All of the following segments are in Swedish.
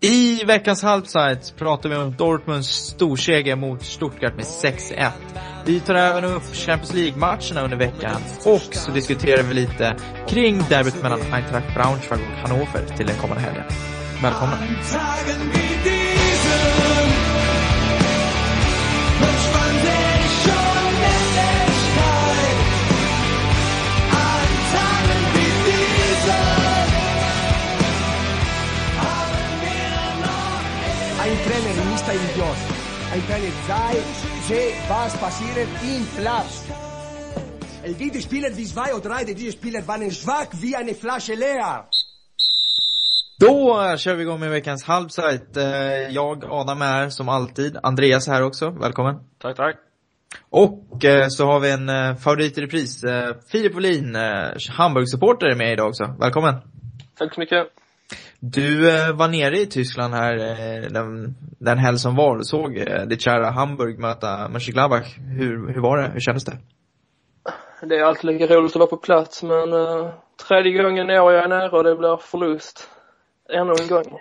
I veckans halvside pratar vi om Dortmunds storseger mot Stuttgart med 6-1. Vi tar även upp Champions League-matcherna under veckan och så diskuterar vi lite kring derbyt mellan Eintracht Braunschweig och Hannover till den kommande helgen. Välkomna! Idiot. Ein Trainer sei, sehe, was passiert im Platz. El diese Spieler, die zwei oder drei, diese Spieler waren schwach wie eine Flasche leer. Då kör vi igång med veckans halvsajt. Jag, Adam, är här som alltid. Andreas är här också. Välkommen. Tack, tack. Och eh, så har vi en eh, favorit i repris. Eh, Filip Wåhlin, Hamburg-supporter är med idag också. Välkommen. Tack så mycket. Du eh, var nere i Tyskland här eh, den, den helg som var och såg eh, ditt kära Hamburg möta Mönchengladbach. Hur, hur var det? Hur kändes det? Det är alltid lika roligt att vara på plats men uh, tredje gången i år jag är nere och det blir förlust. Ännu en gång.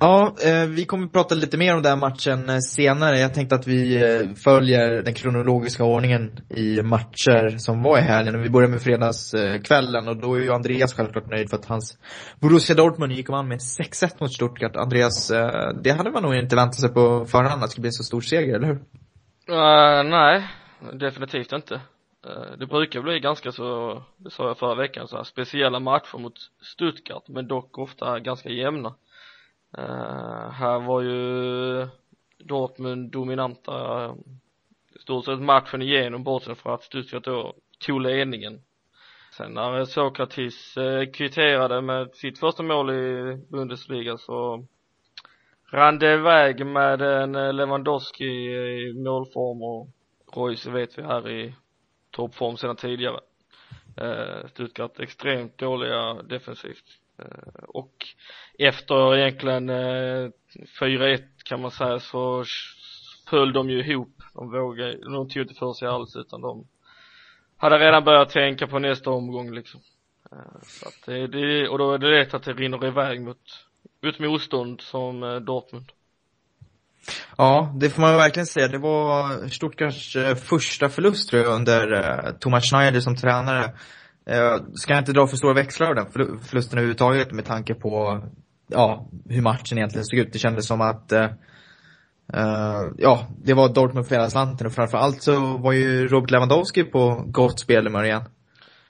Ja, eh, vi kommer att prata lite mer om den matchen eh, senare. Jag tänkte att vi eh, följer den kronologiska ordningen i matcher som var i helgen. Vi börjar med fredagskvällen och då är ju Andreas självklart nöjd för att hans Borussia Dortmund gick och vann med 6-1 mot Stuttgart. Andreas, det hade man nog inte väntat sig på förhand att det skulle bli en så stor seger, eller hur? Uh, nej, definitivt inte. Uh, det brukar bli ganska så, det sa jag förra veckan, så här, speciella matcher mot Stuttgart, men dock ofta ganska jämna. Uh, här var ju Dortmund dominanta eh, i stort sett matchen igenom bortsett från att Stuttgart då tog ledningen. Sen när Sokratis uh, kvitterade med sitt första mål i Bundesliga så rann det iväg med en Lewandowski i målform och Royce vet vi här i toppform sedan tidigare. Uh, Stuttgart extremt dåliga defensivt. Uh, och efter egentligen eh, 4-1 kan man säga så föll de ju ihop. De vågade, de tog inte för sig alls utan de hade redan börjat tänka på nästa omgång liksom. Eh, så att det, det, och då är det lätt att det rinner iväg mot, mot motstånd som eh, Dortmund. Ja, det får man verkligen säga. Det var Stuttgarts första förlust tror jag under eh, Thomas Schneider som tränare. Eh, ska jag inte dra för stora växlar av den förlusten överhuvudtaget med tanke på ja, hur matchen egentligen såg ut. Det kändes som att uh, ja, det var Dortmund för hela slanten och framförallt så var ju Robert Lewandowski på gott spelhumör igen.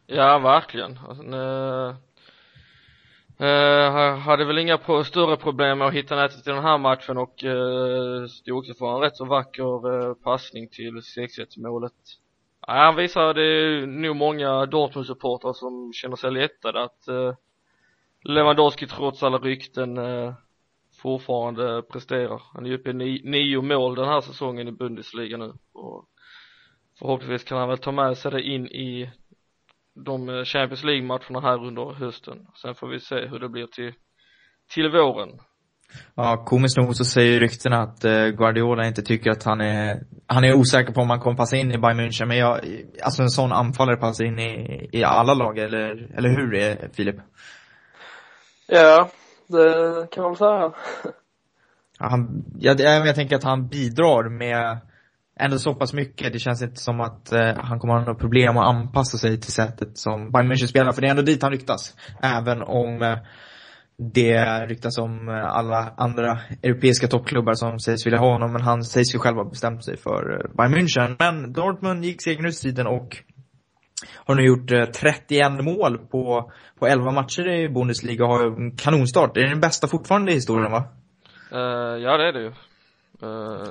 Ja, verkligen. Alltså, uh, uh, hade väl inga pro större problem med att hitta nätet i den här matchen och uh, stod också för en rätt så vacker uh, passning till 6-1 målet. Han visar det är nog många Dortmund-supportrar som känner sig lättade att Lewandowski trots alla rykten eh, fortfarande presterar. Han är uppe i ni, nio mål den här säsongen i Bundesliga nu och förhoppningsvis kan han väl ta med sig det in i de eh, Champions League-matcherna här under hösten. Sen får vi se hur det blir till, till våren. Ja, komiskt nog så säger ryktena att eh, Guardiola inte tycker att han är, han är osäker på om han kommer passa in i Bayern München, men jag, alltså en sån anfallare passar in i, i alla lag, eller, eller hur, är Filip? Ja, det kan man säga. Ja, han, jag, jag tänker att han bidrar med ändå så pass mycket. Det känns inte som att eh, han kommer ha några problem att anpassa sig till sättet som Bayern München spelar, för det är ändå dit han ryktas. Även om eh, det ryktas om eh, alla andra europeiska toppklubbar som sägs vilja ha honom, men han sägs ju själv ha bestämt sig för eh, Bayern München. Men Dortmund gick segern ur striden och har nu gjort 31 eh, mål på, på 11 matcher i Bundesliga och har en kanonstart. Det är den bästa fortfarande i historien va? Uh, ja det är det ju. Uh,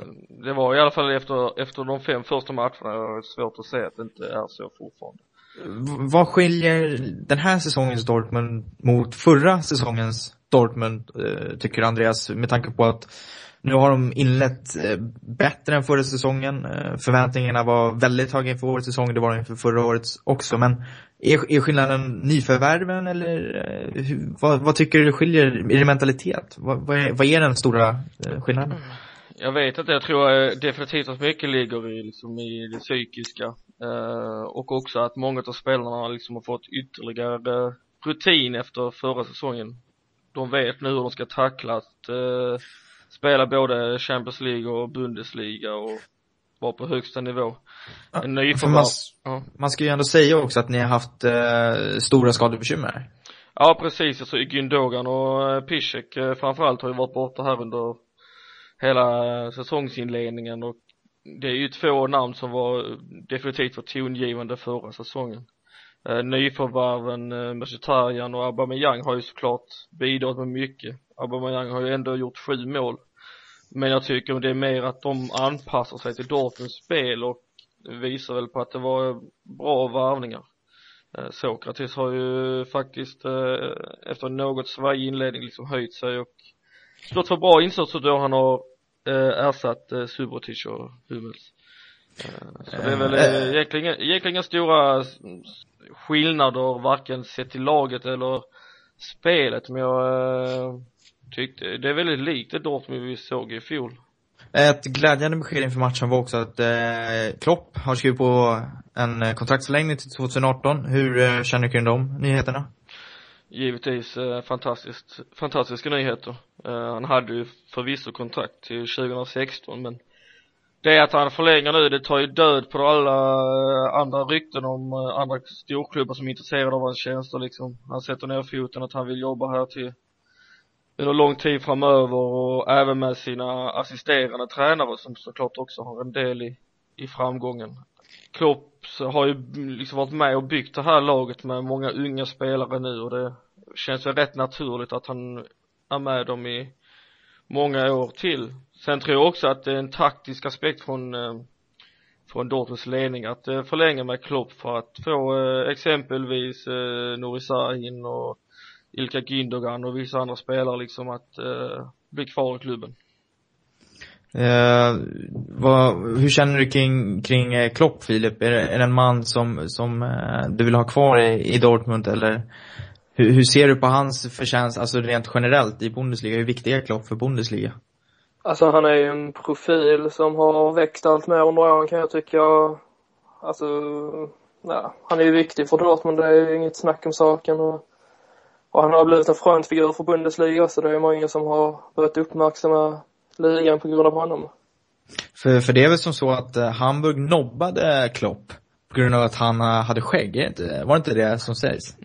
det var i alla fall efter, efter de fem första matcherna, jag har svårt att säga att det inte är så fortfarande. V vad skiljer den här säsongens Dortmund mot förra säsongens Dortmund, uh, tycker Andreas, med tanke på att nu har de inlett eh, bättre än förra säsongen. Eh, förväntningarna var väldigt höga inför årets säsong, det var de inför förra årets också. Men är, är skillnaden nyförvärven eller eh, vad, vad, tycker du skiljer? Är det mentalitet? Vad, vad, är, vad är den stora skillnaden? Mm. Jag vet inte, jag tror definitivt att mycket ligger i, liksom, i det psykiska. Och också att många av spelarna liksom har fått ytterligare rutin efter förra säsongen. de vet nu hur de ska tackla att spela både Champions League och Bundesliga och vara på högsta nivå. En ny För man, man ska ju ändå säga också att ni har haft eh, stora skadebekymmer. Ja precis, alltså Gündogan och eh, Piszek eh, framförallt har ju varit borta här under hela säsongsinledningen och det är ju två namn som var definitivt var tongivande förra säsongen. Eh, nyförvärven eh, Mkhitaryan och Aubameyang har ju såklart bidragit med mycket. Aubameyang har ju ändå gjort sju mål. Men jag tycker det är mer att de anpassar sig till Dortmunds spel och visar väl på att det var bra värvningar. Eh, Sokrates har ju faktiskt eh, efter något svajig inledning liksom höjt sig och stått för bra insatser då han har eh, ersatt eh, Subotic och Hummels. Eh, så det är väl eh, egentligen, egentligen inga stora skillnader varken sett till laget eller spelet men jag eh, tyckte det är väldigt likt det Dortmund vi såg i fjol. Ett glädjande besked inför matchen var också att eh, Klopp har skrivit på en kontraktsförlängning till 2018. Hur eh, känner du kring de nyheterna? Givetvis eh, fantastiskt, fantastiska nyheter. Eh, han hade ju förvisso kontrakt till 2016 men det att han förlänger nu, det tar ju död på alla eh, andra rykten om eh, andra storklubbar som är intresserade av hans tjänster liksom. Han sätter ner foten att han vill jobba här till under lång tid framöver och även med sina assisterande tränare som såklart också har en del i, i framgången. Klopp har ju liksom varit med och byggt det här laget med många unga spelare nu och det känns väl rätt naturligt att han är med dem i många år till. Sen tror jag också att det är en taktisk aspekt från eh, från Dortmunds ledning att eh, förlänga med Klopp för att få eh, exempelvis Nuri Sahin och Ilka Gündogan och vissa andra spelare liksom att bli kvar i klubben. Eh, vad, hur känner du kring, kring Klopp, Filip? Är det, är det en man som, som eh, du vill ha kvar i, i Dortmund eller hur, hur ser du på hans förtjänst, alltså rent generellt i Bundesliga? Hur viktig är Klopp för Bundesliga? Alltså han är ju en profil som har växt allt mer under åren kan jag tycka. Alltså, ja, han är ju viktig för Dortmund, det är ju inget snack om saken. Och, och han har blivit en frontfigur för Bundesliga så det är många som har börjat uppmärksamma ligan på grund av honom. För, för det är väl som så att uh, Hamburg nobbade Klopp på grund av att han uh, hade skägg, var det inte det som sägs?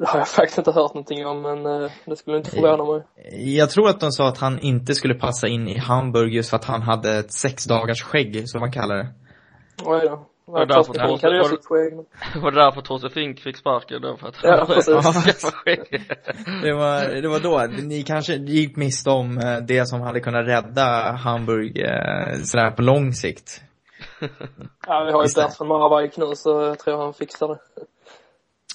Det har jag faktiskt inte hört någonting om, men uh, det skulle inte förvåna mig. Jag tror att de sa att han inte skulle passa in i Hamburg just för att han hade ett sex dagars skägg, som man kallar det. Oj då. Var det därför därför Torse Fink fick sparken då? För att ja, precis. det var, det var då, ni kanske gick miste om eh, det som hade kunnat rädda Hamburg eh, sådär på lång sikt. Ja, vi har ju Bert från Marabajk nu så jag tror han fixar det.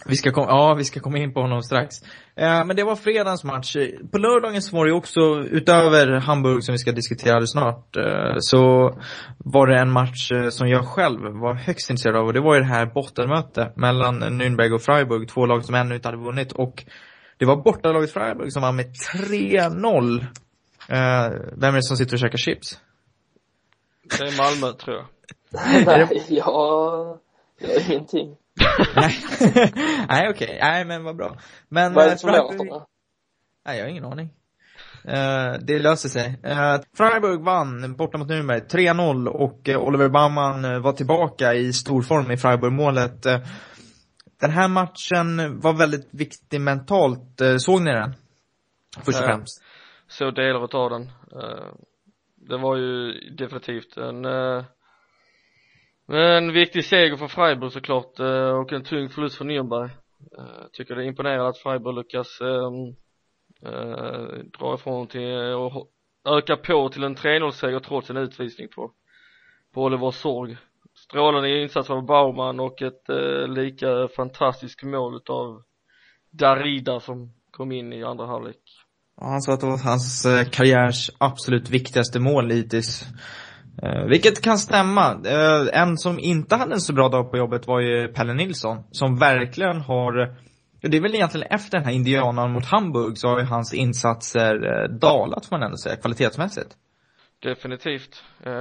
Vi ska komma, ja, vi ska komma in på honom strax. Eh, men det var fredagens match. På lördagen så var det också, utöver Hamburg som vi ska diskutera snart, eh, så var det en match eh, som jag själv var högst intresserad av och det var ju det här bottenmötet mellan Nürnberg och Freiburg, två lag som ännu inte hade vunnit och det var bortalaget Freiburg som vann med 3-0. Eh, vem är det som sitter och käkar chips? Det är Malmö, tror jag. Nej, jag gör ingenting. Nej, nej okej, okay. nej men vad bra. Men, vad är det som Freiburg... låter Nej, jag har ingen aning. Uh, det löser sig. Uh, Freiburg vann borta mot Nürnberg 3-0 och uh, Oliver Baumann var tillbaka i stor form i Freiburg-målet. den här matchen var väldigt viktig mentalt. såg ni den? Först och främst. Så delar av den. det var ju definitivt en men viktig seger för Freiburg såklart eh, och en tung förlust för Nürnberg. Eh, tycker det är imponerande att Freiburg lyckas ehm, eh, dra ifrån till och öka på till en 3-0-seger trots en utvisning på, på Oliver Sorg. Strålande insats av Baumann och ett lika fantastiskt mål utav Darida som kom in i andra halvlek. Ja, han sa att det var hans karriärs absolut viktigaste mål hittills. Eh, vilket kan stämma. Eh, en som inte hade en så bra dag på jobbet var ju Pelle Nilsson. Som verkligen har, det är väl egentligen efter den här indianan mot Hamburg så har ju hans insatser eh, dalat får man ändå säga, kvalitetsmässigt. Definitivt. Eh,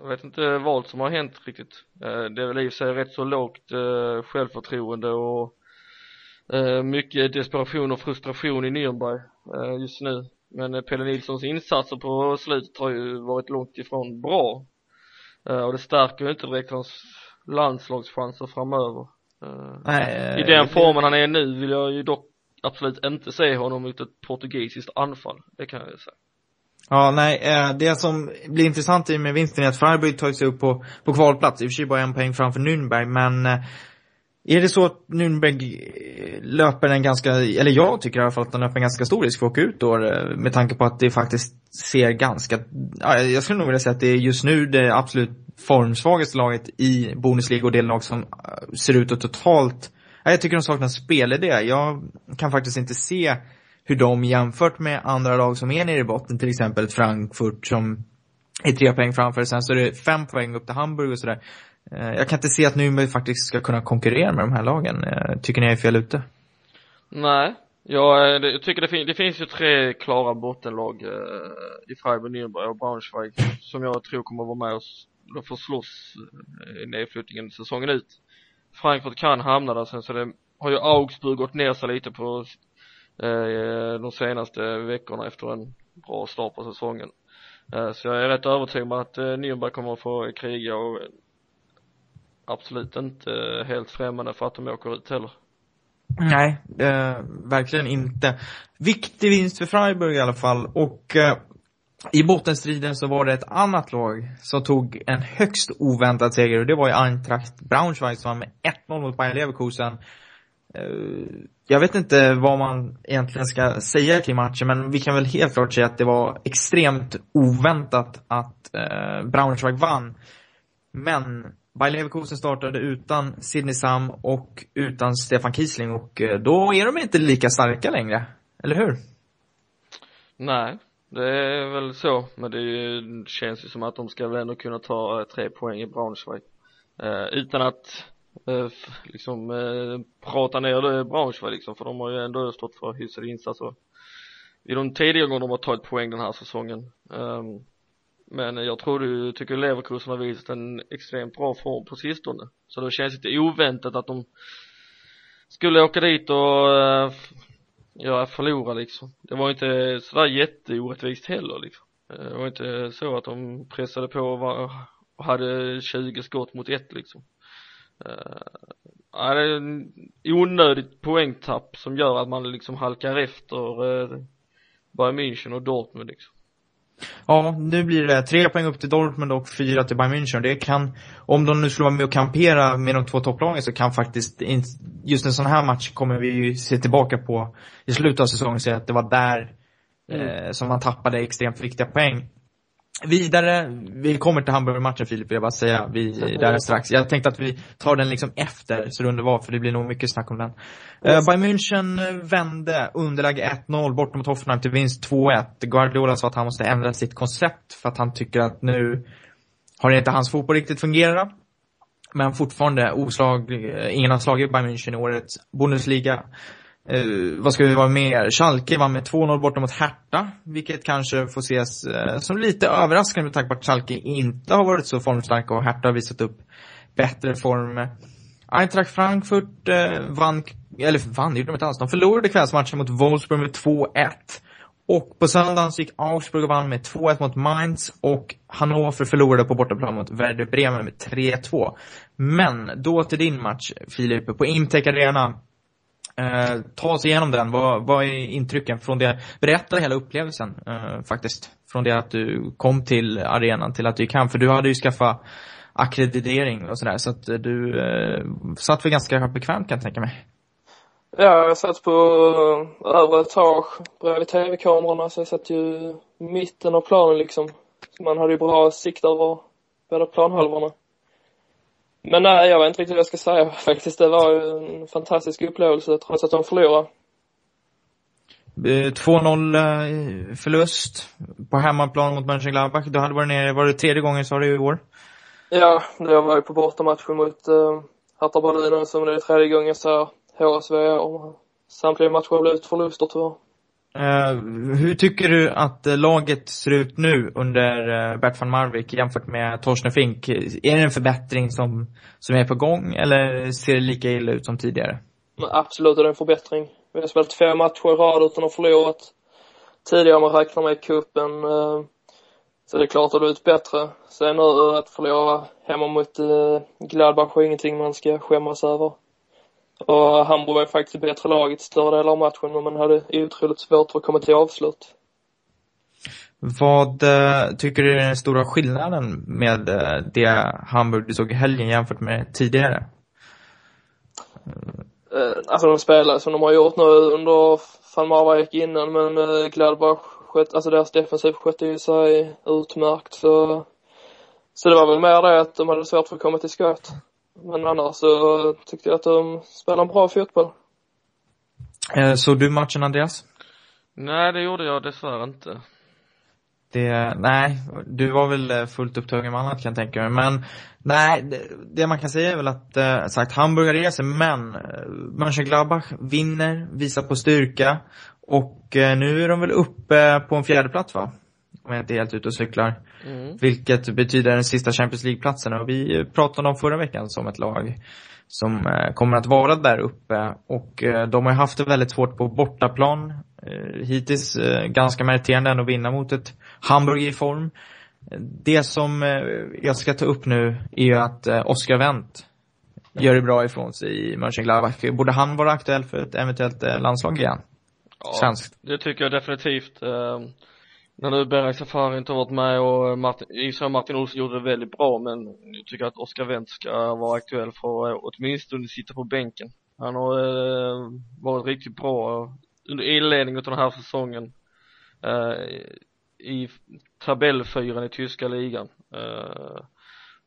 jag vet inte vad som har hänt riktigt. Eh, det är väl i och för sig rätt så lågt självförtroende och mycket desperation och frustration i Nürnberg just nu men uh, Pelle Nilssons insatser på slutet har ju varit långt ifrån bra. Och det stärker ju inte direkt hans landslagschanser framöver. Nej, i den formen han är nu vill jag ju dock absolut inte se honom mot ett portugisiskt anfall, det kan jag ju säga. Ja, nej, det som blir intressant i med vinsten är att Freiburg tagit sig upp på, på kvalplats, i och för sig bara en poäng framför Nürnberg, men är det så att Nürnberg eh, löper en ganska, eller jag tycker i alla fall att de löper en ganska stor risk för att åka ut då eh, med tanke på att det faktiskt ser ganska, jag skulle nog vilja säga att det är just nu det absolut formsvagaste laget i Bundesliga och det lag som eh, ser ut att totalt, jag tycker de saknar spelidé. Jag kan faktiskt inte se hur de jämfört med andra lag som är nere i botten, till exempel Frankfurt som är tre poäng framför, sen så är det fem poäng upp till Hamburg och sådär. Eh, jag kan inte se att Nürnberg faktiskt ska kunna konkurrera med de här lagen. Eh, tycker ni jag är fel ute? Nej, jag, eh, jag tycker det, fin det finns ju tre klara bottenlag eh, i Freiburg, Nürnberg och Braunschweig som jag tror kommer att vara med och få slåss i nedflyttningen säsongen ut. Frankfurt kan hamna där sen så det har ju Augsburg gått ner sig lite på eh, de senaste veckorna efter en bra start på säsongen. Eh, så jag är rätt övertygad om att eh, Nürnberg kommer att få kriga och absolut inte helt främmande för att de åker ut heller. Nej, eh, verkligen inte. Viktig vinst för Freiburg i alla fall och eh, i bottenstriden så var det ett annat lag som tog en högst oväntad seger och det var ju Eintracht Braunschweig som var med 1-0 mot Bayer Leverkusen. Eh, jag vet inte vad man egentligen ska säga kring matchen men vi kan väl helt klart säga att det var extremt oväntat att eh, Braunschweig vann. Men Bayer Leverkusen startade utan Sidney Sam och utan Stefan Kiesling och eh, då är de inte lika starka längre. Eller hur? Nej, det är väl så. Men det, ju, känns ju som att de ska väl ändå kunna ta eh, tre poäng i Braunschweig. Eh, utan att eh, liksom eh, prata ner det Braunschweig liksom. För de har ju ändå stått för hyfsade insatser i de tidigare gånger de har tagit poäng den här säsongen. Um, men jag tror du tycker Leverkusen har visat en extremt bra form på sistone. Så det känns lite oväntat att de skulle åka dit och eh, ja, förlora liksom. Det var inte sådär jätteorättvist heller liksom. Eh, det var inte så att de pressade på och, var, och hade 20 skott mot ett liksom. Uh, ja, det är en onödigt poängtapp som gör att man liksom halkar efter eh, Bayern München och Dortmund liksom. Ja, nu blir det tre poäng upp till Dortmund och fyra till Bayern München. Det kan, om de nu skulle vara med och kampera med de två topplagen så kan faktiskt, just en sån här match kommer vi ju se tillbaka på i slutet av säsongen och säga att det var där mm. eh, som man tappade extremt viktiga poäng. Vidare, vi kommer till Hamburg-matchen Filip, vill jag bara säga, vi, där strax. Jag tänkte att vi tar den liksom efter så det var, för det blir nog mycket snack om den. Uh, Bayern München vände underläge 1-0 bort mot Hoffenheim till vinst 2-1. Guardiola sa att han måste ändra sitt koncept för att han tycker att nu har inte hans fotboll riktigt fungerat. Men fortfarande oslag, ingen har slagit Bayern München i årets Bundesliga. Uh, vad ska vi vara mer? Schalke vann med 2-0 borta mot Hertha, vilket kanske får ses uh, som lite överraskande med tanke på att Schalke inte har varit så formstarka och Hertha har visat upp bättre form. Eintracht Frankfurt uh, vann, eller vann, det gjorde de inte alls. De förlorade kvällsmatchen mot Wolfsburg med 2-1. Och på söndagen så gick Augsburg och vann med 2-1 mot Mainz och Hannover förlorade på bortaplan mot Werder Bremen med 3-2. Men då till din match, Filip, på Imtech Arena Eh, ta oss igenom den. Vad, vad är intrycken från det? Berätta hela upplevelsen eh, faktiskt. Från det att du kom till arenan till att du gick hem. För du hade ju skaffat akkreditering och sådär. Så att eh, du eh, satt väl ganska bekvämt kan jag tänka mig. Ja, jag satt på eh, övre etage bredvid tv-kamerorna så jag satt ju i mitten av planen liksom. Så man hade ju bra sikt över båda planhalvorna. Men nej, jag vet inte riktigt vad jag ska säga faktiskt. Det var ju en fantastisk upplevelse trots att de förlorade. 2-0 eh, förlust på hemmaplan mot Mönchengladbach. Du hade varit nere, var det tredje gången sa du i år? Ja, jag var ju på bortamatchen mot uh, Hertha Berlin som det är tredje gången jag ser HSV och samtliga matcher har blivit förluster tyvärr. Uh, hur tycker du att uh, laget ser ut nu under uh, Bert van Marwijk jämfört med Torsten Fink? Är det en förbättring som, som är på gång eller ser det lika illa ut som tidigare? Men absolut är det en förbättring. Vi har spelat två matcher i rad utan att ha förlorat. Tidigare om man räknar med cupen så det är klart att det har blivit bättre. Sen nu att förlora hemma mot Gladbach är ingenting man ska skämmas över. Och Hamburg var faktiskt bättre laget större delar av matchen men man hade otroligt svårt för att komma till avslut. Vad eh, tycker du är den stora skillnaden med eh, det Hamburg du såg i helgen jämfört med tidigare? Eh, alltså de spelar som de har gjort nu under van Marwijk innan men Gladbach skött, alltså deras defensiv skötte ju sig utmärkt så så det var väl mer det att de hade svårt för att komma till skott. Men annars så tyckte jag att de spelar en bra fotboll. Eh, såg du matchen Andreas? Nej, det gjorde jag dessvärre inte. Det, nej, du var väl eh, fullt upptagen med annat kan jag tänka mig. Men nej, det, det man kan säga är väl att, eh, sagt, Hamburg reser men eh, Mönchengladbach vinner, visar på styrka och eh, nu är de väl uppe på en fjärde plats va? Om jag inte är helt ute och cyklar. Mm. Vilket betyder den sista Champions League-platsen och vi pratade om förra veckan som ett lag som eh, kommer att vara där uppe och eh, de har haft det väldigt svårt på bortaplan. Eh, hittills ganska meriterande ändå att vinna mot ett Hamburg i form. Det som jag ska ta upp nu är ju att Oscar Wendt gör det bra ifrån sig i Mönchengladbach. Borde han vara aktuell för ett eventuellt landslag igen? Ja, Svenskt. det tycker jag definitivt. När nu Berak Safari inte har varit med och Martin, i och för sig Martin Olsson gjorde det väldigt bra men jag tycker att Oskar Wendt ska vara aktuell för att eh, åtminstone sitta på bänken. Han har eh, varit riktigt bra under inledningen av den här säsongen eh, i tabellfyran i tyska ligan eh,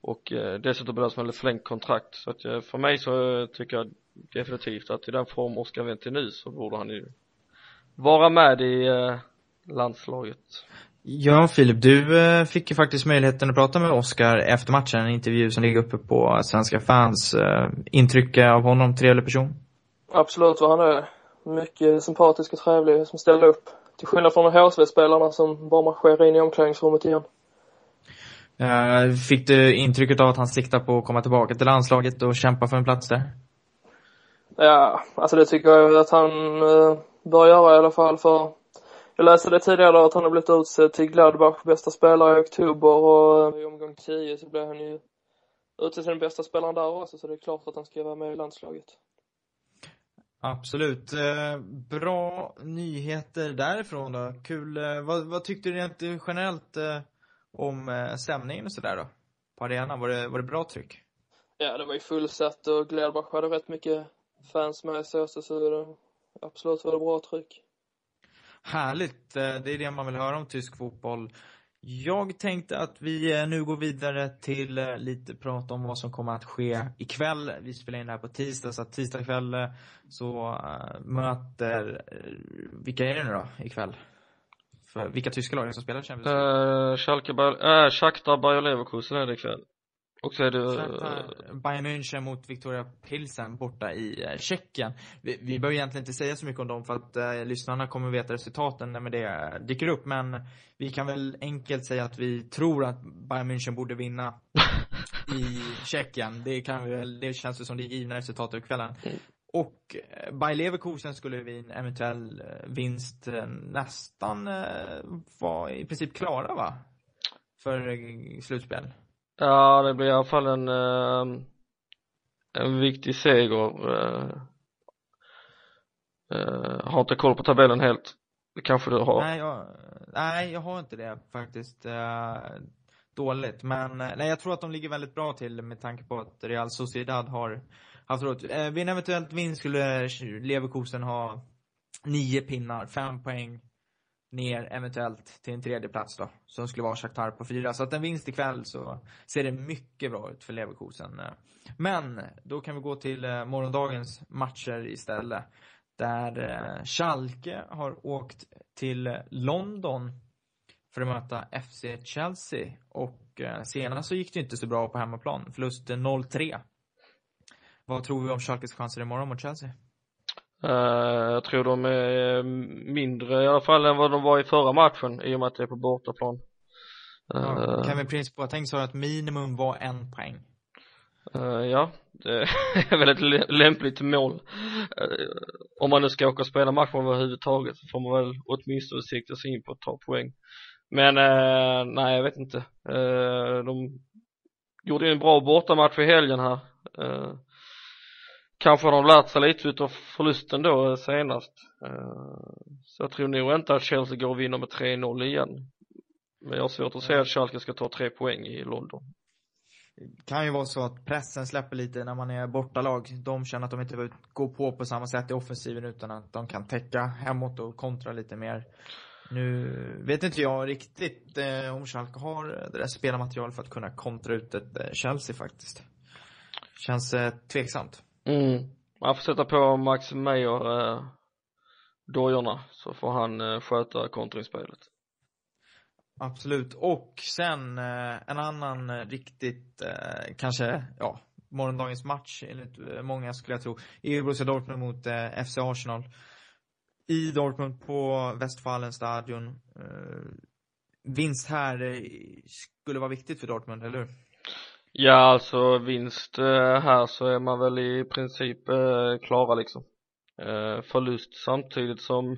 och eh, dessutom behövs man ett förlängt kontrakt så att eh, för mig så tycker jag definitivt att i den form Oskar Wendt är nu så borde han ju vara med i eh, landslaget. Ja, Filip, du eh, fick ju faktiskt möjligheten att prata med Oscar efter matchen, en intervju som ligger uppe på Svenska fans. Eh, Intryck av honom, trevlig person? Absolut vad han är. Mycket sympatisk och trevlig som ställer upp. Till skillnad från HSV-spelarna som bara marscherar in i omklädningsrummet igen. Eh, Fick du intrycket av att han siktar på att komma tillbaka till landslaget och kämpa för en plats där? Ja, alltså det tycker jag att han bör göra i alla fall för jag läste det tidigare att han har blivit utsedd till Gladbach bästa spelare i oktober och eh, i omgång 10 så blev han ju utsedd till den bästa spelaren där också så det är klart att han ska vara med i landslaget. Absolut. Eh, bra nyheter därifrån då. Kul. Eh, vad, vad tyckte du rent generellt om stämningen och sådär då? På arenan, var det, var det bra tryck? Ja, det var ju fullsatt och Gladbach hade rätt mycket fans med sig också så det, absolut var det bra tryck. Härligt. Eh, det är det man vill höra om tysk fotboll. Jag tänkte att vi eh, nu går vidare till eh, lite prat om vad som kommer att ske ikväll. Vi spelar in det här på tisdag, så att tisdag kväll så möter, vilka är det nu då ikväll? För vilka tyska lag är det som spelar Champions League? Uh, Schalke, uh, Shakhtar, Bayer Leverkusen är det ikväll. Och så är det, Shakhtar, Bayern München mot Victoria Pilsen borta i eh, Tjeckien. Vi, vi behöver egentligen inte säga så mycket om dem för att eh, lyssnarna kommer veta resultaten när det dyker upp. Men vi kan väl enkelt säga att vi tror att Bayern München borde vinna i Tjeckien. Det kan vi väl, det känns ju som det givna resultatet av kvällen. Och eh, Bayer Leverkusen skulle vid en eventuell eh, vinst eh, nästan eh, vara i princip klara va? För eh, slutspel ja det blir i alla fall en, eh, en viktig seger. Eh, eh, har inte koll på tabellen helt. Det kanske du har. Nej, jag, nej, jag har inte det faktiskt. Eh, dåligt. Men eh, nej, jag tror att de ligger väldigt bra till med tanke på att Real Sociedad har haft råd. Eh, vid en eventuellt vinst skulle Leverkusen ha nio pinnar, fem poäng ner eventuellt till en tredje plats då. Som skulle vara Shakhtar på fyra. Så att en vinst ikväll så ser det mycket bra ut för Leverkusen. Men då kan vi gå till eh, morgondagens matcher istället. Där eh, Schalke har åkt till London för att möta FC Chelsea. Och eh, senast så gick det inte så bra på hemmaplan. Förlust 0-3. Vad tror vi om Schalkes chanser imorgon mot Chelsea? Eh, jag tror de är mindre i alla fall än vad de var i förra matchen i och med att det är på bortaplan. Ja, Uh, Kevin Prince Boateng sa att minimum var en poäng. Uh, ja, det är väl ett lämpligt mål. Om man nu ska åka och spela match överhuvudtaget så får man väl åtminstone sikta sig in på att ta poäng. Men nej, jag vet inte. de gjorde ju en bra bortamatch i helgen här. Kanske har de lärt sig lite utav förlusten då senast. så jag tror nog inte att Chelsea går och vinner med 3-0 igen. Men jag har svårt att se att Schalke ska ta tre poäng i London kan ju vara så att pressen släpper lite när man är bortalag. De känner att de inte behöver gå på på samma sätt i offensiven utan att de kan täcka hemåt och kontra lite mer. Nu vet inte jag riktigt eh, om Schalke har det där spelarmaterial för att kunna kontra ut ett eh, Chelsea faktiskt. Känns eh, tveksamt. Mm. Man får sätta på Max Meyer eh, dojorna så får han eh, sköta kontringsspelet. Absolut. Och sen eh, en annan eh, riktigt, eh, kanske, ja, morgondagens match enligt eh, många skulle jag tro. är Borussia Dortmund mot eh, FC Arsenal. I Dortmund på Westfalen stadion. Eh, vinst här eh, skulle vara viktigt för Dortmund, eller hur? Ja, alltså vinst eh, här så är man väl i princip eh, klara liksom. Eh, förlust samtidigt som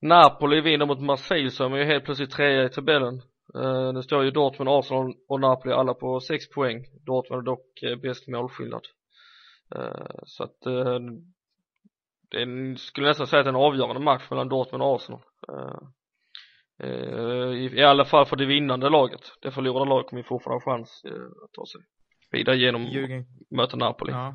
Napoli vinner mot Marseille så är man ju helt plötsligt trea i tabellen. Nu står ju Dortmund, Arsenal och Napoli alla på 6 poäng. Dortmund är dock bäst målskillnad. Så att det är, skulle nästan säga att det är en avgörande match mellan Dortmund och Arsenal. I, I alla fall för det vinnande laget. Det förlorade laget kommer ju fortfarande ha chans att ta sig vidare genom Jürgen, möta Napoli. Ja.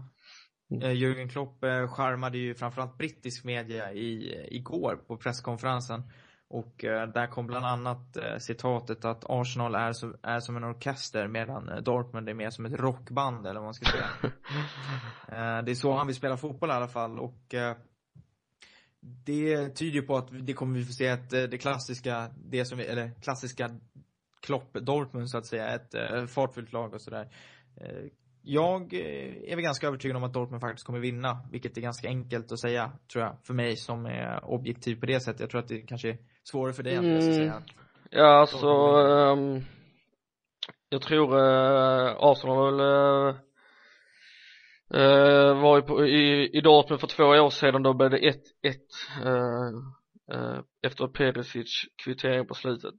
Mm. Eh, Jürgen Klopp eh, charmade ju framförallt brittisk media i, igår på presskonferensen. Och eh, där kom bland annat citatet att Arsenal är, så, är som en orkester medan Dortmund är mer som ett rockband eller vad man ska säga. det är så han vill spela fotboll i alla fall och det tyder ju på att det kommer vi få se att eh, det klassiska, det som, eller klassiska Klopp Dortmund så att säga, ett eh, fartfyllt lag och sådär eh, jag är väl ganska övertygad om att Dortmund faktiskt kommer vinna, vilket är ganska enkelt att säga, tror jag, för mig som är objektiv på det sättet. Jag tror att det kanske är svårare för dig mm. att säga. Mm. Ja, alltså, um, jag tror uh, Arsenal uh, uh, var ju på, i, i Dortmund för två år sedan, då blev det 1-1 uh, eh, eh, efter Perisic kvittering på slutet.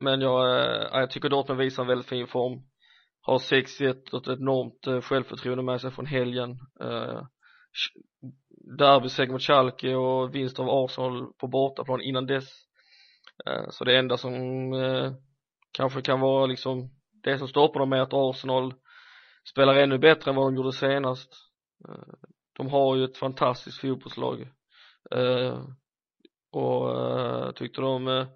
Men jag, jag tycker Dortmund visar en väldigt fin form. Har 6-1 och ett enormt eh, självförtroende med sig från helgen. Eh, derbyseger mot Schalke och vinst av Arsenal på bortaplan innan dess. Eh, så det enda som eh, kanske kan vara liksom det som stoppar dem är att Arsenal spelar ännu bättre än vad de gjorde senast. Eh, de har ju ett fantastiskt fotbollslag. Eh, och eh, tyckte de eh,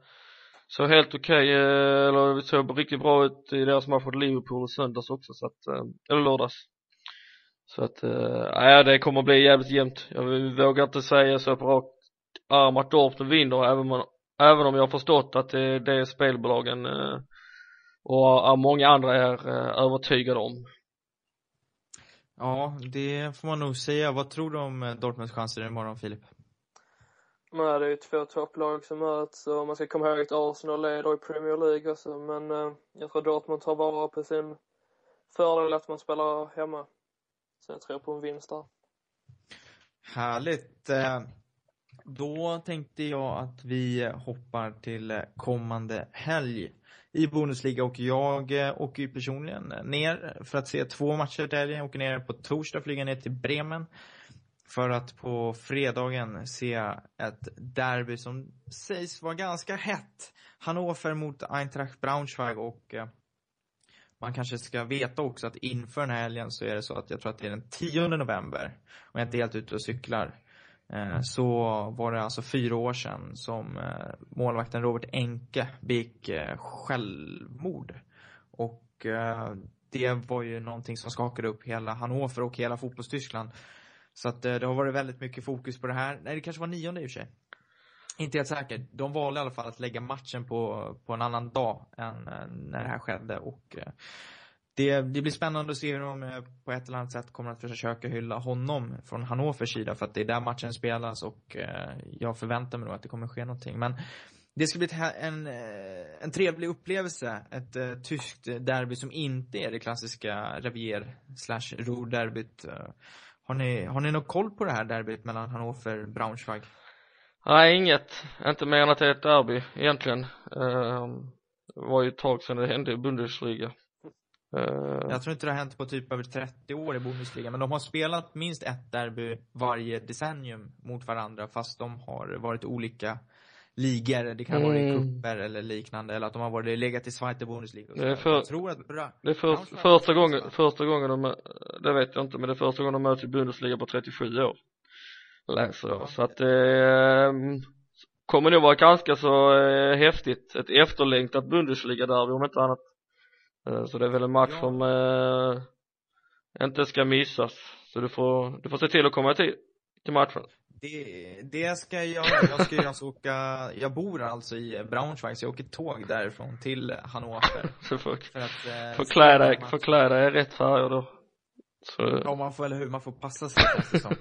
såg helt okej, okay, eller såg riktigt bra ut i deras match mot Liverpool söndags också så att, eller lördags. Så att, nej äh, det kommer bli jävligt jämnt. Jag vågar inte säga så på rak arm att Dortmund vinner även om, även om jag har förstått att det, det är spelbolagen och många andra är övertygade om. Ja, det får man nog säga. Vad tror du om Dortmunds chanser imorgon, Filip? Nej, det är ju två topplag som möts och man ska komma ihåg att Arsenal leder i Premier League också men eh, jag tror Dortmund tar vara på sin fördel att man spelar hemma. Så jag tror på en vinst där. Härligt. Då tänkte jag att vi hoppar till kommande helg i Bundesliga och jag eh, åker ju personligen ner för att se två matcher till helgen. Jag åker ner på torsdag, flyger ner till Bremen för att på fredagen se ett derby som sägs vara ganska hett. Hannover mot Eintracht Braunschweig och eh, man kanske ska veta också att inför den här helgen så är det så att jag tror att det är den 10 november, om jag inte är helt ute och cyklar, eh, Eh, så var det alltså fyra år sedan som eh, målvakten Robert Enke begick eh, självmord. Och det var ju någonting som skakade upp hela Hannover och hela fotbollstyskland. Så att det har varit väldigt mycket fokus på det här. Nej, det kanske var nionde i och för sig. Inte helt säker. De valde i alla fall att lägga matchen på, på en annan dag än när det här skedde och eh, det, det blir spännande att se hur de eh, på ett eller annat sätt kommer att försöka hylla honom från Hannovers sida för att det är där matchen spelas och eh, jag förväntar mig då att det kommer ske någonting. Men det ska bli en, eh, en trevlig upplevelse. Ett uh, tyskt derby som inte är det klassiska Revier slash Ruhr-derbyt. Uh, har ni, har ni någon koll på det här derbyt mellan Hannover och Braunschweig? Nej, inget. Inte mer än att det är ett derby egentligen. Uh, det var ju ett tag sedan det hände i Bundesliga. Ehm, Jag tror inte det har hänt på typ över 30 år i Bundesliga, men de har spelat minst ett derby varje decennium mot varandra, fast de har varit olika ligor. Det kan vara i Mm. cuper eller liknande, eller att de har varit legat i Zweite Bundesliga. Det är för- Jag tror att bra. det är för, första gången, första gången de, det vet jag inte, men det är första gången de möts i Bundesliga på 37 år. Läser jag. Så att det ehm, kommer nog vara ganska så eh, häftigt. Ett efterlängtat Bundesliga derby om inte annat. Eh, så det är väl en match Ja. som eh, inte ska missas. Så du får, du får se till att komma tid till matchen. Det, det ska jag göra. Jag ska ju alltså åka, jag bor alltså i Braunschweig, så jag åker tåg därifrån till Hannover. Så får, För att, eh, får se klä den dig, matchen. får klä dig i rätt färger då. Så, Ja, man får, eller hur, man får passa sig känns det som.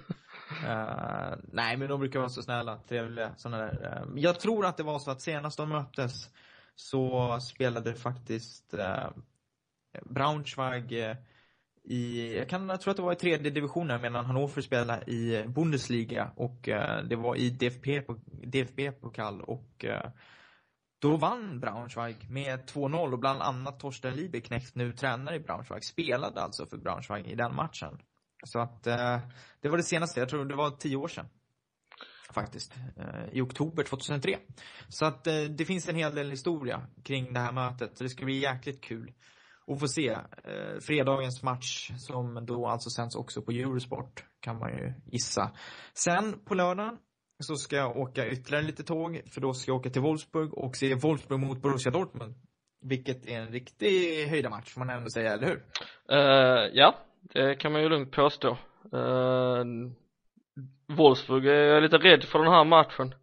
Eh, nej, men de brukar vara så snälla, trevliga, sådana där. Eh, jag tror att det var så att senast de möttes så spelade faktiskt eh, Braunschweig eh, i, jag kan, jag tror att det var i tredje divisionen medan Hannover spelade i Bundesliga och eh, det var i DFP, DFB-pokal och eh, då vann Braunschweig med 2-0 och bland annat Torsten Liebeknecht, nu tränare i Braunschweig, spelade alltså för Braunschweig i den matchen. Så att eh, det var det senaste, jag tror det var tio år sedan. Faktiskt. Eh, I oktober 2003. Så att eh, det finns en hel del historia kring det här mötet. Så det ska bli jäkligt kul att få se. Eh, fredagens match som då alltså sänds också på Eurosport kan man ju gissa. Sen på lördagen så ska jag åka ytterligare lite tåg för då ska jag åka till Wolfsburg och se Wolfsburg mot Borussia Dortmund. Vilket är en riktig höjdarmatch får man ändå säga, eller hur? Uh, ja, det kan man ju lugnt påstå. Uh, Wolfsburg är jag lite rädd för den här matchen.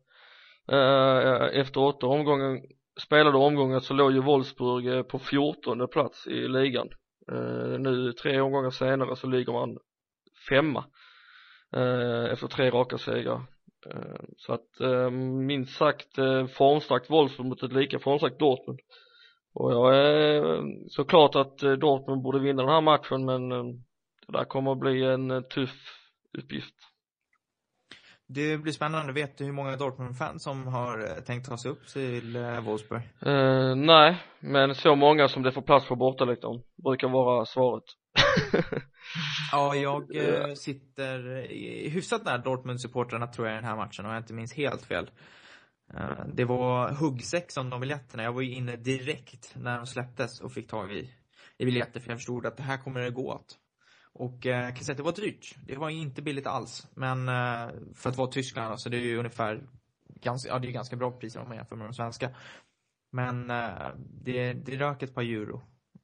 Eh, efter åtta omgången, spelade omgångar så låg ju Wolfsburg eh, på 14 plats i ligan. Eh, nu tre omgångar senare så ligger man femma. eh, efter tre raka segrar. Eh, så att eh, minst sagt eh, formstarkt Wolfsburg mot ett lika formstarkt Dortmund. Och jag är eh, såklart att eh, Dortmund borde vinna den här matchen men eh, det där kommer att bli en eh, tuff uppgift. Det blir spännande. Vet du hur många Dortmund-fans som har eh, tänkt ta sig upp till eh, Wolfsburg? Eh, nej, men så många som det får plats på bortaläktaren brukar vara svaret. Ja, jag eh, sitter hyfsat nära Dortmund-supportrarna tror jag i den här matchen om jag inte minns helt fel. Det var huggsex om de biljetterna. Jag var ju inne direkt när de släpptes och fick tag i, i biljetter för jag förstod att det här kommer det gå åt. Och eh, jag kan säga att det var dyrt. Det var inte billigt alls. Men eh, för att vara Tyskland då, så det är ju ungefär ganska, ja det är ganska bra priser om man jämför med de svenska. Men eh, det, det rök ett par euro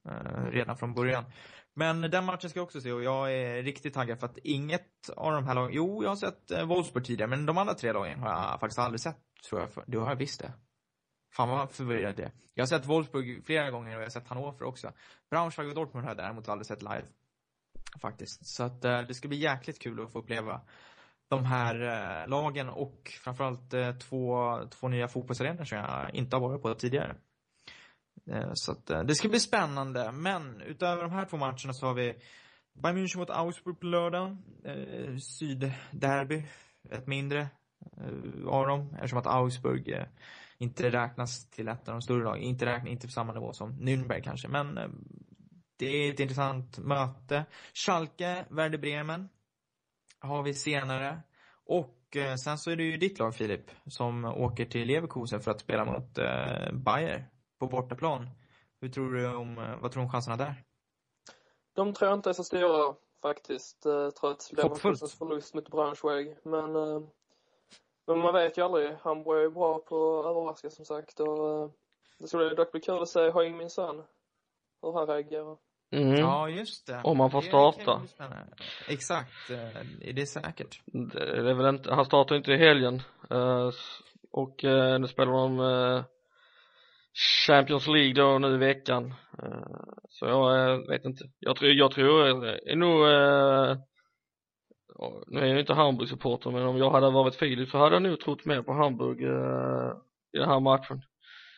eh, redan från början. Men den matchen ska jag också se och jag är riktigt taggad för att inget av de här lagen, jo jag har sett eh, Wolfsburg tidigare men de andra tre lagen har jag faktiskt aldrig sett tror jag. För, du har jag visst det. Fan vad förvirrad det är. Jag har sett Wolfsburg flera gånger och jag har sett Hannover också. Braunschweig och Dortmund har jag däremot aldrig sett live. Faktiskt. Så att eh, det ska bli jäkligt kul att få uppleva de här eh, lagen och framförallt eh, två, två nya fotbollsarenor som jag inte har varit på tidigare. Eh, Så att eh, det ska bli spännande. Men utöver de här två matcherna så har vi Bayern München mot Augsburg på lördagen. Eh, Sydderby. Ett mindre eh, av dem. Eftersom att Augsburg eh, inte räknas till ett av de större lagen. Inte, räknas, inte på samma nivå som Nürnberg kanske. Men eh, det är ett intressant möte. Schalke, Werder Bremen. Har vi senare. Och eh, sen så är det ju ditt lag Filip. Som åker till Leverkusen för att spela mot eh, Bayer på bortaplan. Hur tror du om, eh, vad tror du om chanserna där? De tror jag inte är så stora faktiskt, eh, trots. Leverkusens förlust mot Braunschweig. Men, eh, men man vet ju aldrig. Hamburg är bra på att överraska som sagt och eh, det skulle dock bli kul att se Hoing Min Son. Hur han reagerar. Mm. Ja, just det. Om man får starta. Exakt, eh, är det säkert? Det är väl inte, han startar inte i helgen. eh, och eh, nu spelar de Champions League då nu i veckan. Så jag vet inte. Jag tror, jag tror är nog nu är jag inte Hamburg supporter men om jag hade varit Filip så hade jag nog trott mer på Hamburg i den här matchen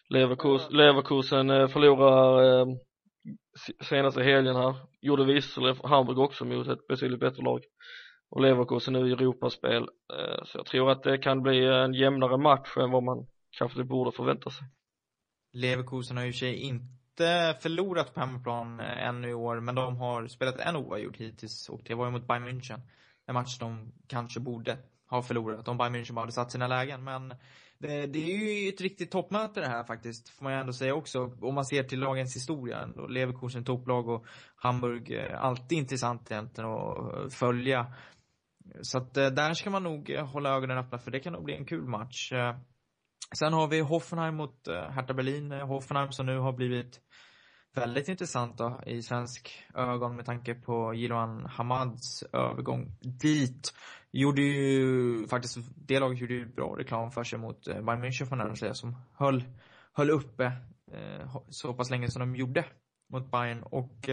Leverkusen, Leverkusen förlorar senaste helgen här. Gjorde visserligen Hamburg också mot ett betydligt bättre lag. Och Leverkusen nu i Europaspel. Eh, så jag tror att det kan bli en jämnare match än vad man kanske borde förvänta sig. Leverkusen har ju sig inte förlorat på hemmaplan eh, ännu i år, men de har spelat en oavgjord hittills och det var ju mot Bayern München. En match de kanske borde har förlorat om Bayern München bara hade satt sina lägen, men det, det är ju ett riktigt toppmöte det här faktiskt, får man ju ändå säga också. Om man ser till lagens historia, då Leverkusen topplag och Hamburg, alltid intressant egentligen att eh, följa. Så att eh, där ska man nog eh, hålla ögonen öppna för det kan nog bli en kul match. Sen har vi Hoffenheim mot Hertha Berlin. Hoffenheim som nu har blivit väldigt intressant då, i svensk ögon med tanke på Jiloan Hamads övergång dit. Gjorde ju faktiskt, det laget gjorde ju bra reklam för sig mot uh, Bayern München får man säga, som höll, höll uppe uh, så pass länge som de gjorde mot Bayern och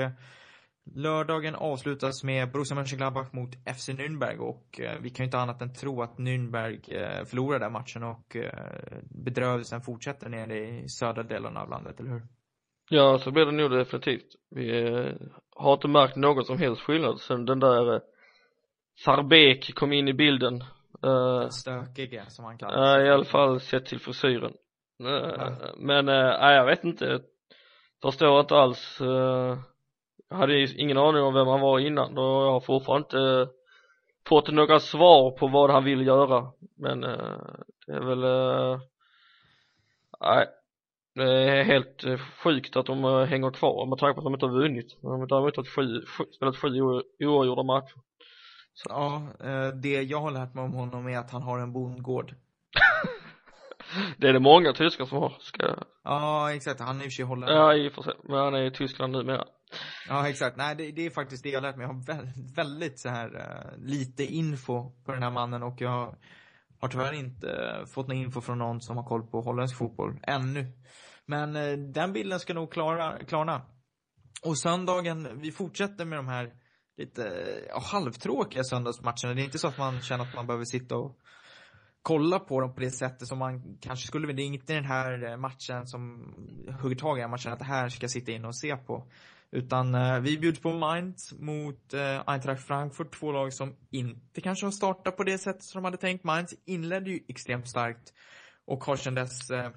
Lördagen avslutas med Borussia Mönchengladbach mot FC Nürnberg och eh, vi kan ju inte annat än tro att Nürnberg eh, förlorar den matchen och eh, bedrövelsen fortsätter nere i södra delen av landet, eller hur? Ja, så blir det nog definitivt. Vi eh, har inte märkt någon som helst skillnad sen den där eh, Sarbek kom in i bilden. Eh, Stökiga, som han kallas. Ja, i alla fall sett till frisyren. Ja. Men, nej, jag vet inte. Förstår inte alls jag hade ingen aning om vem han var innan och jag har fortfarande inte fått några svar på vad han vill göra men eh, det är väl eh, nej det är helt sjukt att de eh, hänger kvar med tanke på att de inte har vunnit de har däremot haft sju, sju, spelat sju oavgjorda matcher så. Ja, det jag har lärt mig om honom är att han har en bondgård det är det många tyskar som har ska Ja exakt, han är i och för sig holländare Ja i och för sig, men han är i Tyskland numera Ja exakt, nej det, det, är faktiskt det jag har lärt mig. Jag har väldigt, väldigt så här uh, lite info på den här mannen och jag har tyvärr inte fått någon info från någon som har koll på holländsk fotboll ännu. Men uh, den bilden ska nog klara, klarna. Och söndagen, vi fortsätter med de här lite ja, halvtråkiga söndagsmatcherna. Det är inte så att man känner att man behöver sitta och kolla på dem på det sättet som man kanske skulle Det är inte den här eh, matchen som hugger tag i Man känner att det här ska jag sitta in och se på. Utan eh, vi bjuds på Mainz mot eh, Eintracht Frankfurt, två lag som inte kanske har startat på det sättet som de hade tänkt. Mainz inledde ju extremt starkt och har sedan dess, eh,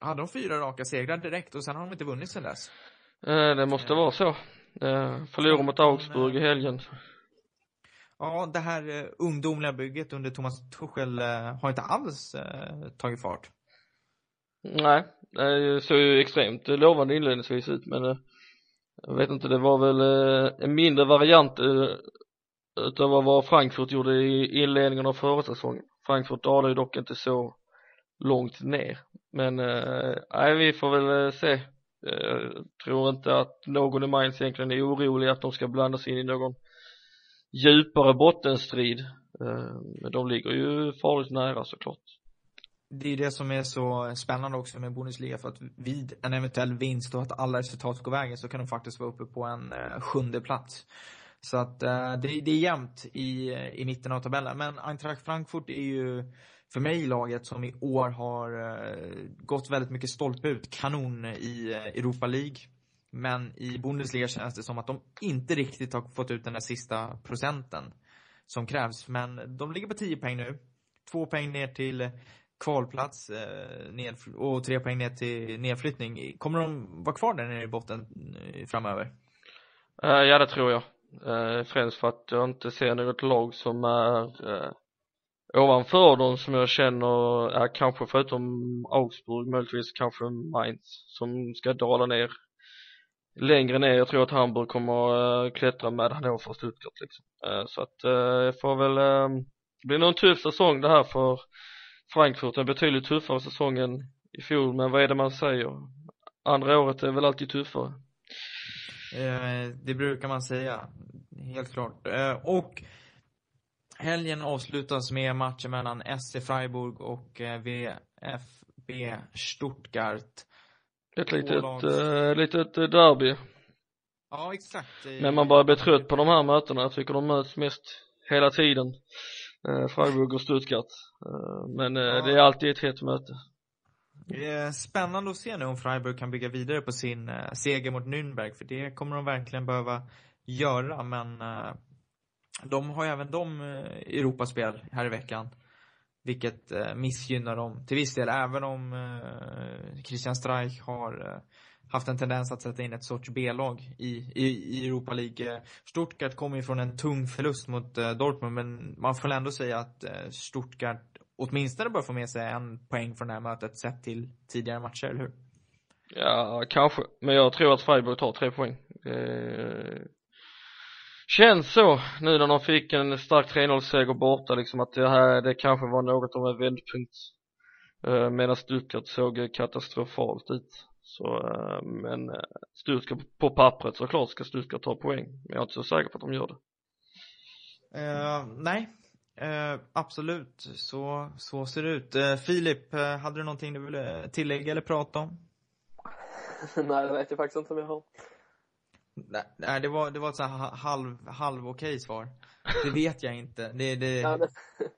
hade de fyra raka segrar direkt och sen har de inte vunnit sedan dess. Eh, det måste vara så. Eh, förlorade mot Augsburg i helgen. Ja, det här eh, ungdomliga bygget under Thomas Tuchel eh, har inte alls eh, tagit fart. Nej, det såg ju extremt lovande inledningsvis ut men jag vet inte, det var väl en mindre variant utav vad Frankfurt gjorde i inledningen av förra säsongen. Frankfurt dalade ju dock inte så långt ner. Men nej, vi får väl se. Jag tror inte att någon i Mainz egentligen är orolig att de ska blanda sig in i någon djupare bottenstrid. Eh, men de ligger ju farligt nära såklart det är det som är så spännande också med Bundesliga för att vid en eventuell vinst och att alla resultat går vägen så kan de faktiskt vara uppe på en eh, sjunde plats. Så att det, det är jämnt i, i mitten av tabellen. Men Eintracht Frankfurt är ju för mig laget som i år har eh, gått väldigt mycket stolpe ut. Kanon i eh, Europa League. Men i Bundesliga känns det som att de inte riktigt har fått ut den där sista procenten som krävs. Men de ligger på 10 poäng nu. Två poäng ner till kvalplats eh, och tre poäng ner till nedflyttning. Kommer de vara kvar där nere i botten eh, framöver? Eh, ja, det tror jag. Eh, främst för att jag inte ser något lag som är ovanför dem som jag känner är kanske förutom Augsburg möjligtvis kanske Mainz som ska dala ner längre ner. Jag tror att Hamburg kommer eh, klättra med Hannover och Stuttgart liksom. Eh, så att eh, jag får väl, ehm, det blir nog en tuff säsong det här för Frankfurt en betydligt tuffare säsong än i fjol, men vad är det man säger? Andra året är väl alltid tuffare? Det brukar man säga, helt klart. Och helgen avslutas med matchen mellan SC Freiburg och eh, VFB Stuttgart. Ett litet, äh, litet derby. Ja, exakt. Men man börjar bli trött på de här mötena. Jag tycker de möts mest hela tiden eh, Freiburg och Stuttgart eh, men eh, ja. det är alltid ett hett möte Det är spännande att se nu om Freiburg kan bygga vidare på sin eh, seger mot Nürnberg, för det kommer de verkligen behöva göra, men eh, de har ju även de eh, Europaspel här i veckan. Vilket eh, missgynnar dem till viss del, även om eh, Christian Streich har haft en tendens att sätta in ett sorts B-lag i, i, i Europa League. Stuttgart kommer ju från en tung förlust mot Dortmund, men man får ändå säga att Stuttgart åtminstone bör få med sig en poäng från det här mötet sett till tidigare matcher, eller hur? Ja, kanske. Men jag tror att Freiburg tar tre poäng. Eh, känns så nu när de fick en stark 3-0-seger borta liksom att det här, det kanske var något av en vändpunkt. Eh, Medan Stuttgart såg katastrofalt ut. Så, eh, men eh, Stuttgart på pappret såklart ska Stuttgart ta poäng. Men jag är inte så säker på att de gör det. Eh, nej, Eh, absolut, så, så ser det ut. Eh, Filip, hade du någonting du ville tillägga eller prata om? Nej, det vet jag faktiskt inte om jag har. Nej, det var, det var ett så här halv, halv okej svar. Det vet jag inte. Det, det, Nej, det...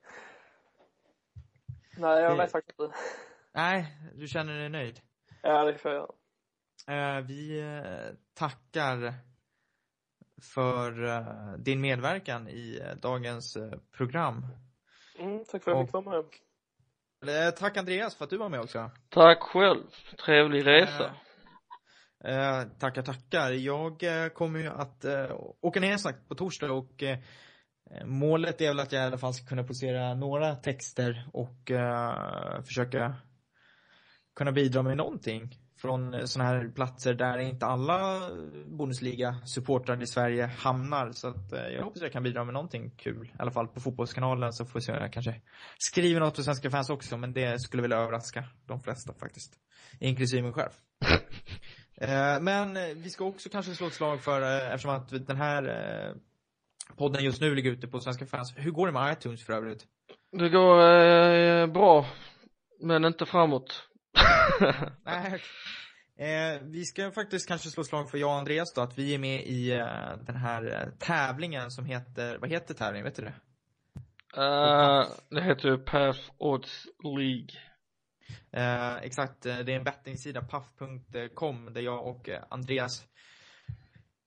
Nej, jag vet faktiskt inte. nej, du känner dig nöjd? Ja, det får jag. Eh, vi eh, tackar för eh, din medverkan i dagens program. Mm, tack för att jag fick vara med. Tack Andreas för att du var med också. Tack själv. Trevlig resa. Eh, tackar, tackar. Jag eh, kommer ju att eh, åka ner snart på torsdag och eh, målet är väl att jag i alla fall ska kunna posera några texter och eh, försöka kunna bidra med någonting från eh, sådana här platser där inte alla Bundesliga-supportrar i Sverige hamnar. Så att eh, jag hoppas jag kan bidra med någonting kul. I alla fall på Fotbollskanalen så får vi se om jag kanske skriver något för svenska fans också. Men det skulle väl överraska de flesta faktiskt. Inklusive mig själv. Eh, Men eh, vi ska också kanske slå ett slag för, eh, eftersom att den här podden just nu ligger ute på svenska fans. Hur går det med iTunes för övrigt? Det går eh, bra. Men inte framåt. Nej. Eh, vi ska faktiskt kanske slå slag för jag och Andreas då, att vi är med i eh, den här tävlingen som heter, vad heter tävlingen, vet du det? Eh, det heter Path Odds League. Eh, exakt, eh, det är en bettingsida, paff.com, där jag och eh, Andreas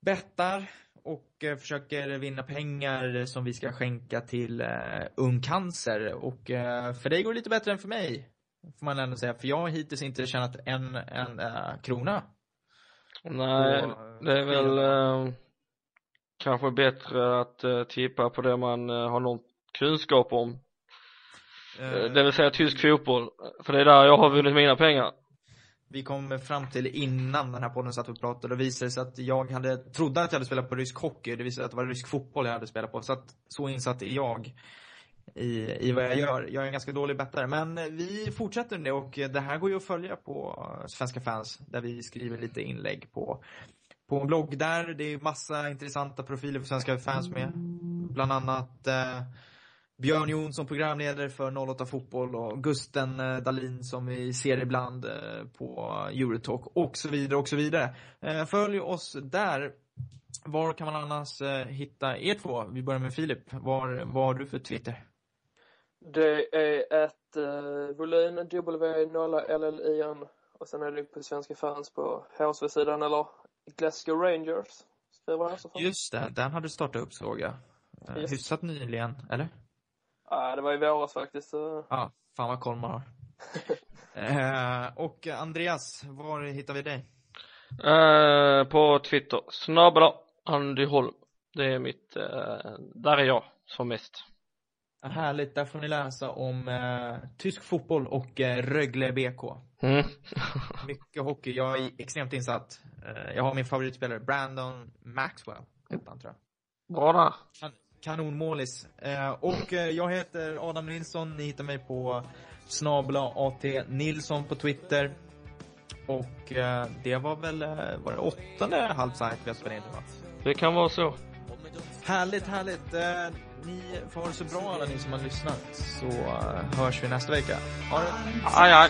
bettar och eh, försöker vinna pengar som vi ska skänka till eh, Ung Cancer. Och eh, för dig går det lite bättre än för mig, får man ändå säga. För jag har hittills inte tjänat en, en eh, krona. Nej, Och, det är väl eh, kanske bättre att tippa på det man har någon kunskap om. Eh, det vill säga tysk fotboll. För det är där jag har vunnit mina pengar. vi kom fram till innan den här podden satt och pratade, och visade sig att jag hade, trodde att jag hade spelat på rysk hockey, det visade sig att det var rysk fotboll jag hade spelat på, så att så insatt är jag i, i vad jag gör. Jag är en ganska dålig bettare, men vi fortsätter med det och det här går ju att följa på Svenska fans, där vi skriver lite inlägg på på en blogg där. Det är massa intressanta profiler för svenska fans med. Bland annat eh, Björn Jonsson, programledare för 08 Fotboll och Gusten eh, Dahlin som vi ser ibland eh, på Eurotalk och så vidare och så vidare. Eh, följ oss där. Var kan man annars eh, hitta er två? Vi börjar med Filip. Var, vad har du för Twitter? Det är ett uh, volym W0LLIN och sen är det på svenska fans på HSV-sidan eller Glasgow Rangers. Skriver jag så. Just det, den har du startat upp såg jag. Eh, Yes. Hyfsat nyligen, eller? Ja, det var i våras faktiskt. så- Ja, fan vad koll man har. eh, och Andreas, var hittar vi dig? Eh, på Twitter, snabbla Andy Holm. Det är mitt, eh, där är jag som mest. Härligt, där får ni läsa om eh, tysk fotboll och eh, Rögle BK. Mm. Mycket hockey, jag är extremt insatt. Eh, jag har min favoritspelare, Brandon Maxwell, heter han tror jag. Bra där. Kan, kanonmålis. Eh, och eh, jag heter Adam Nilsson, ni hittar mig på snabla AT Nilsson på Twitter. Och eh, det var väl, eh, var det åttonde halvsajt vi har spelat in va? Det kan vara så. Härligt, härligt. Eh, ni får ha det så bra alla ni som har lyssnat. Så eh, hörs vi nästa vecka. Ha det! Aj, aj.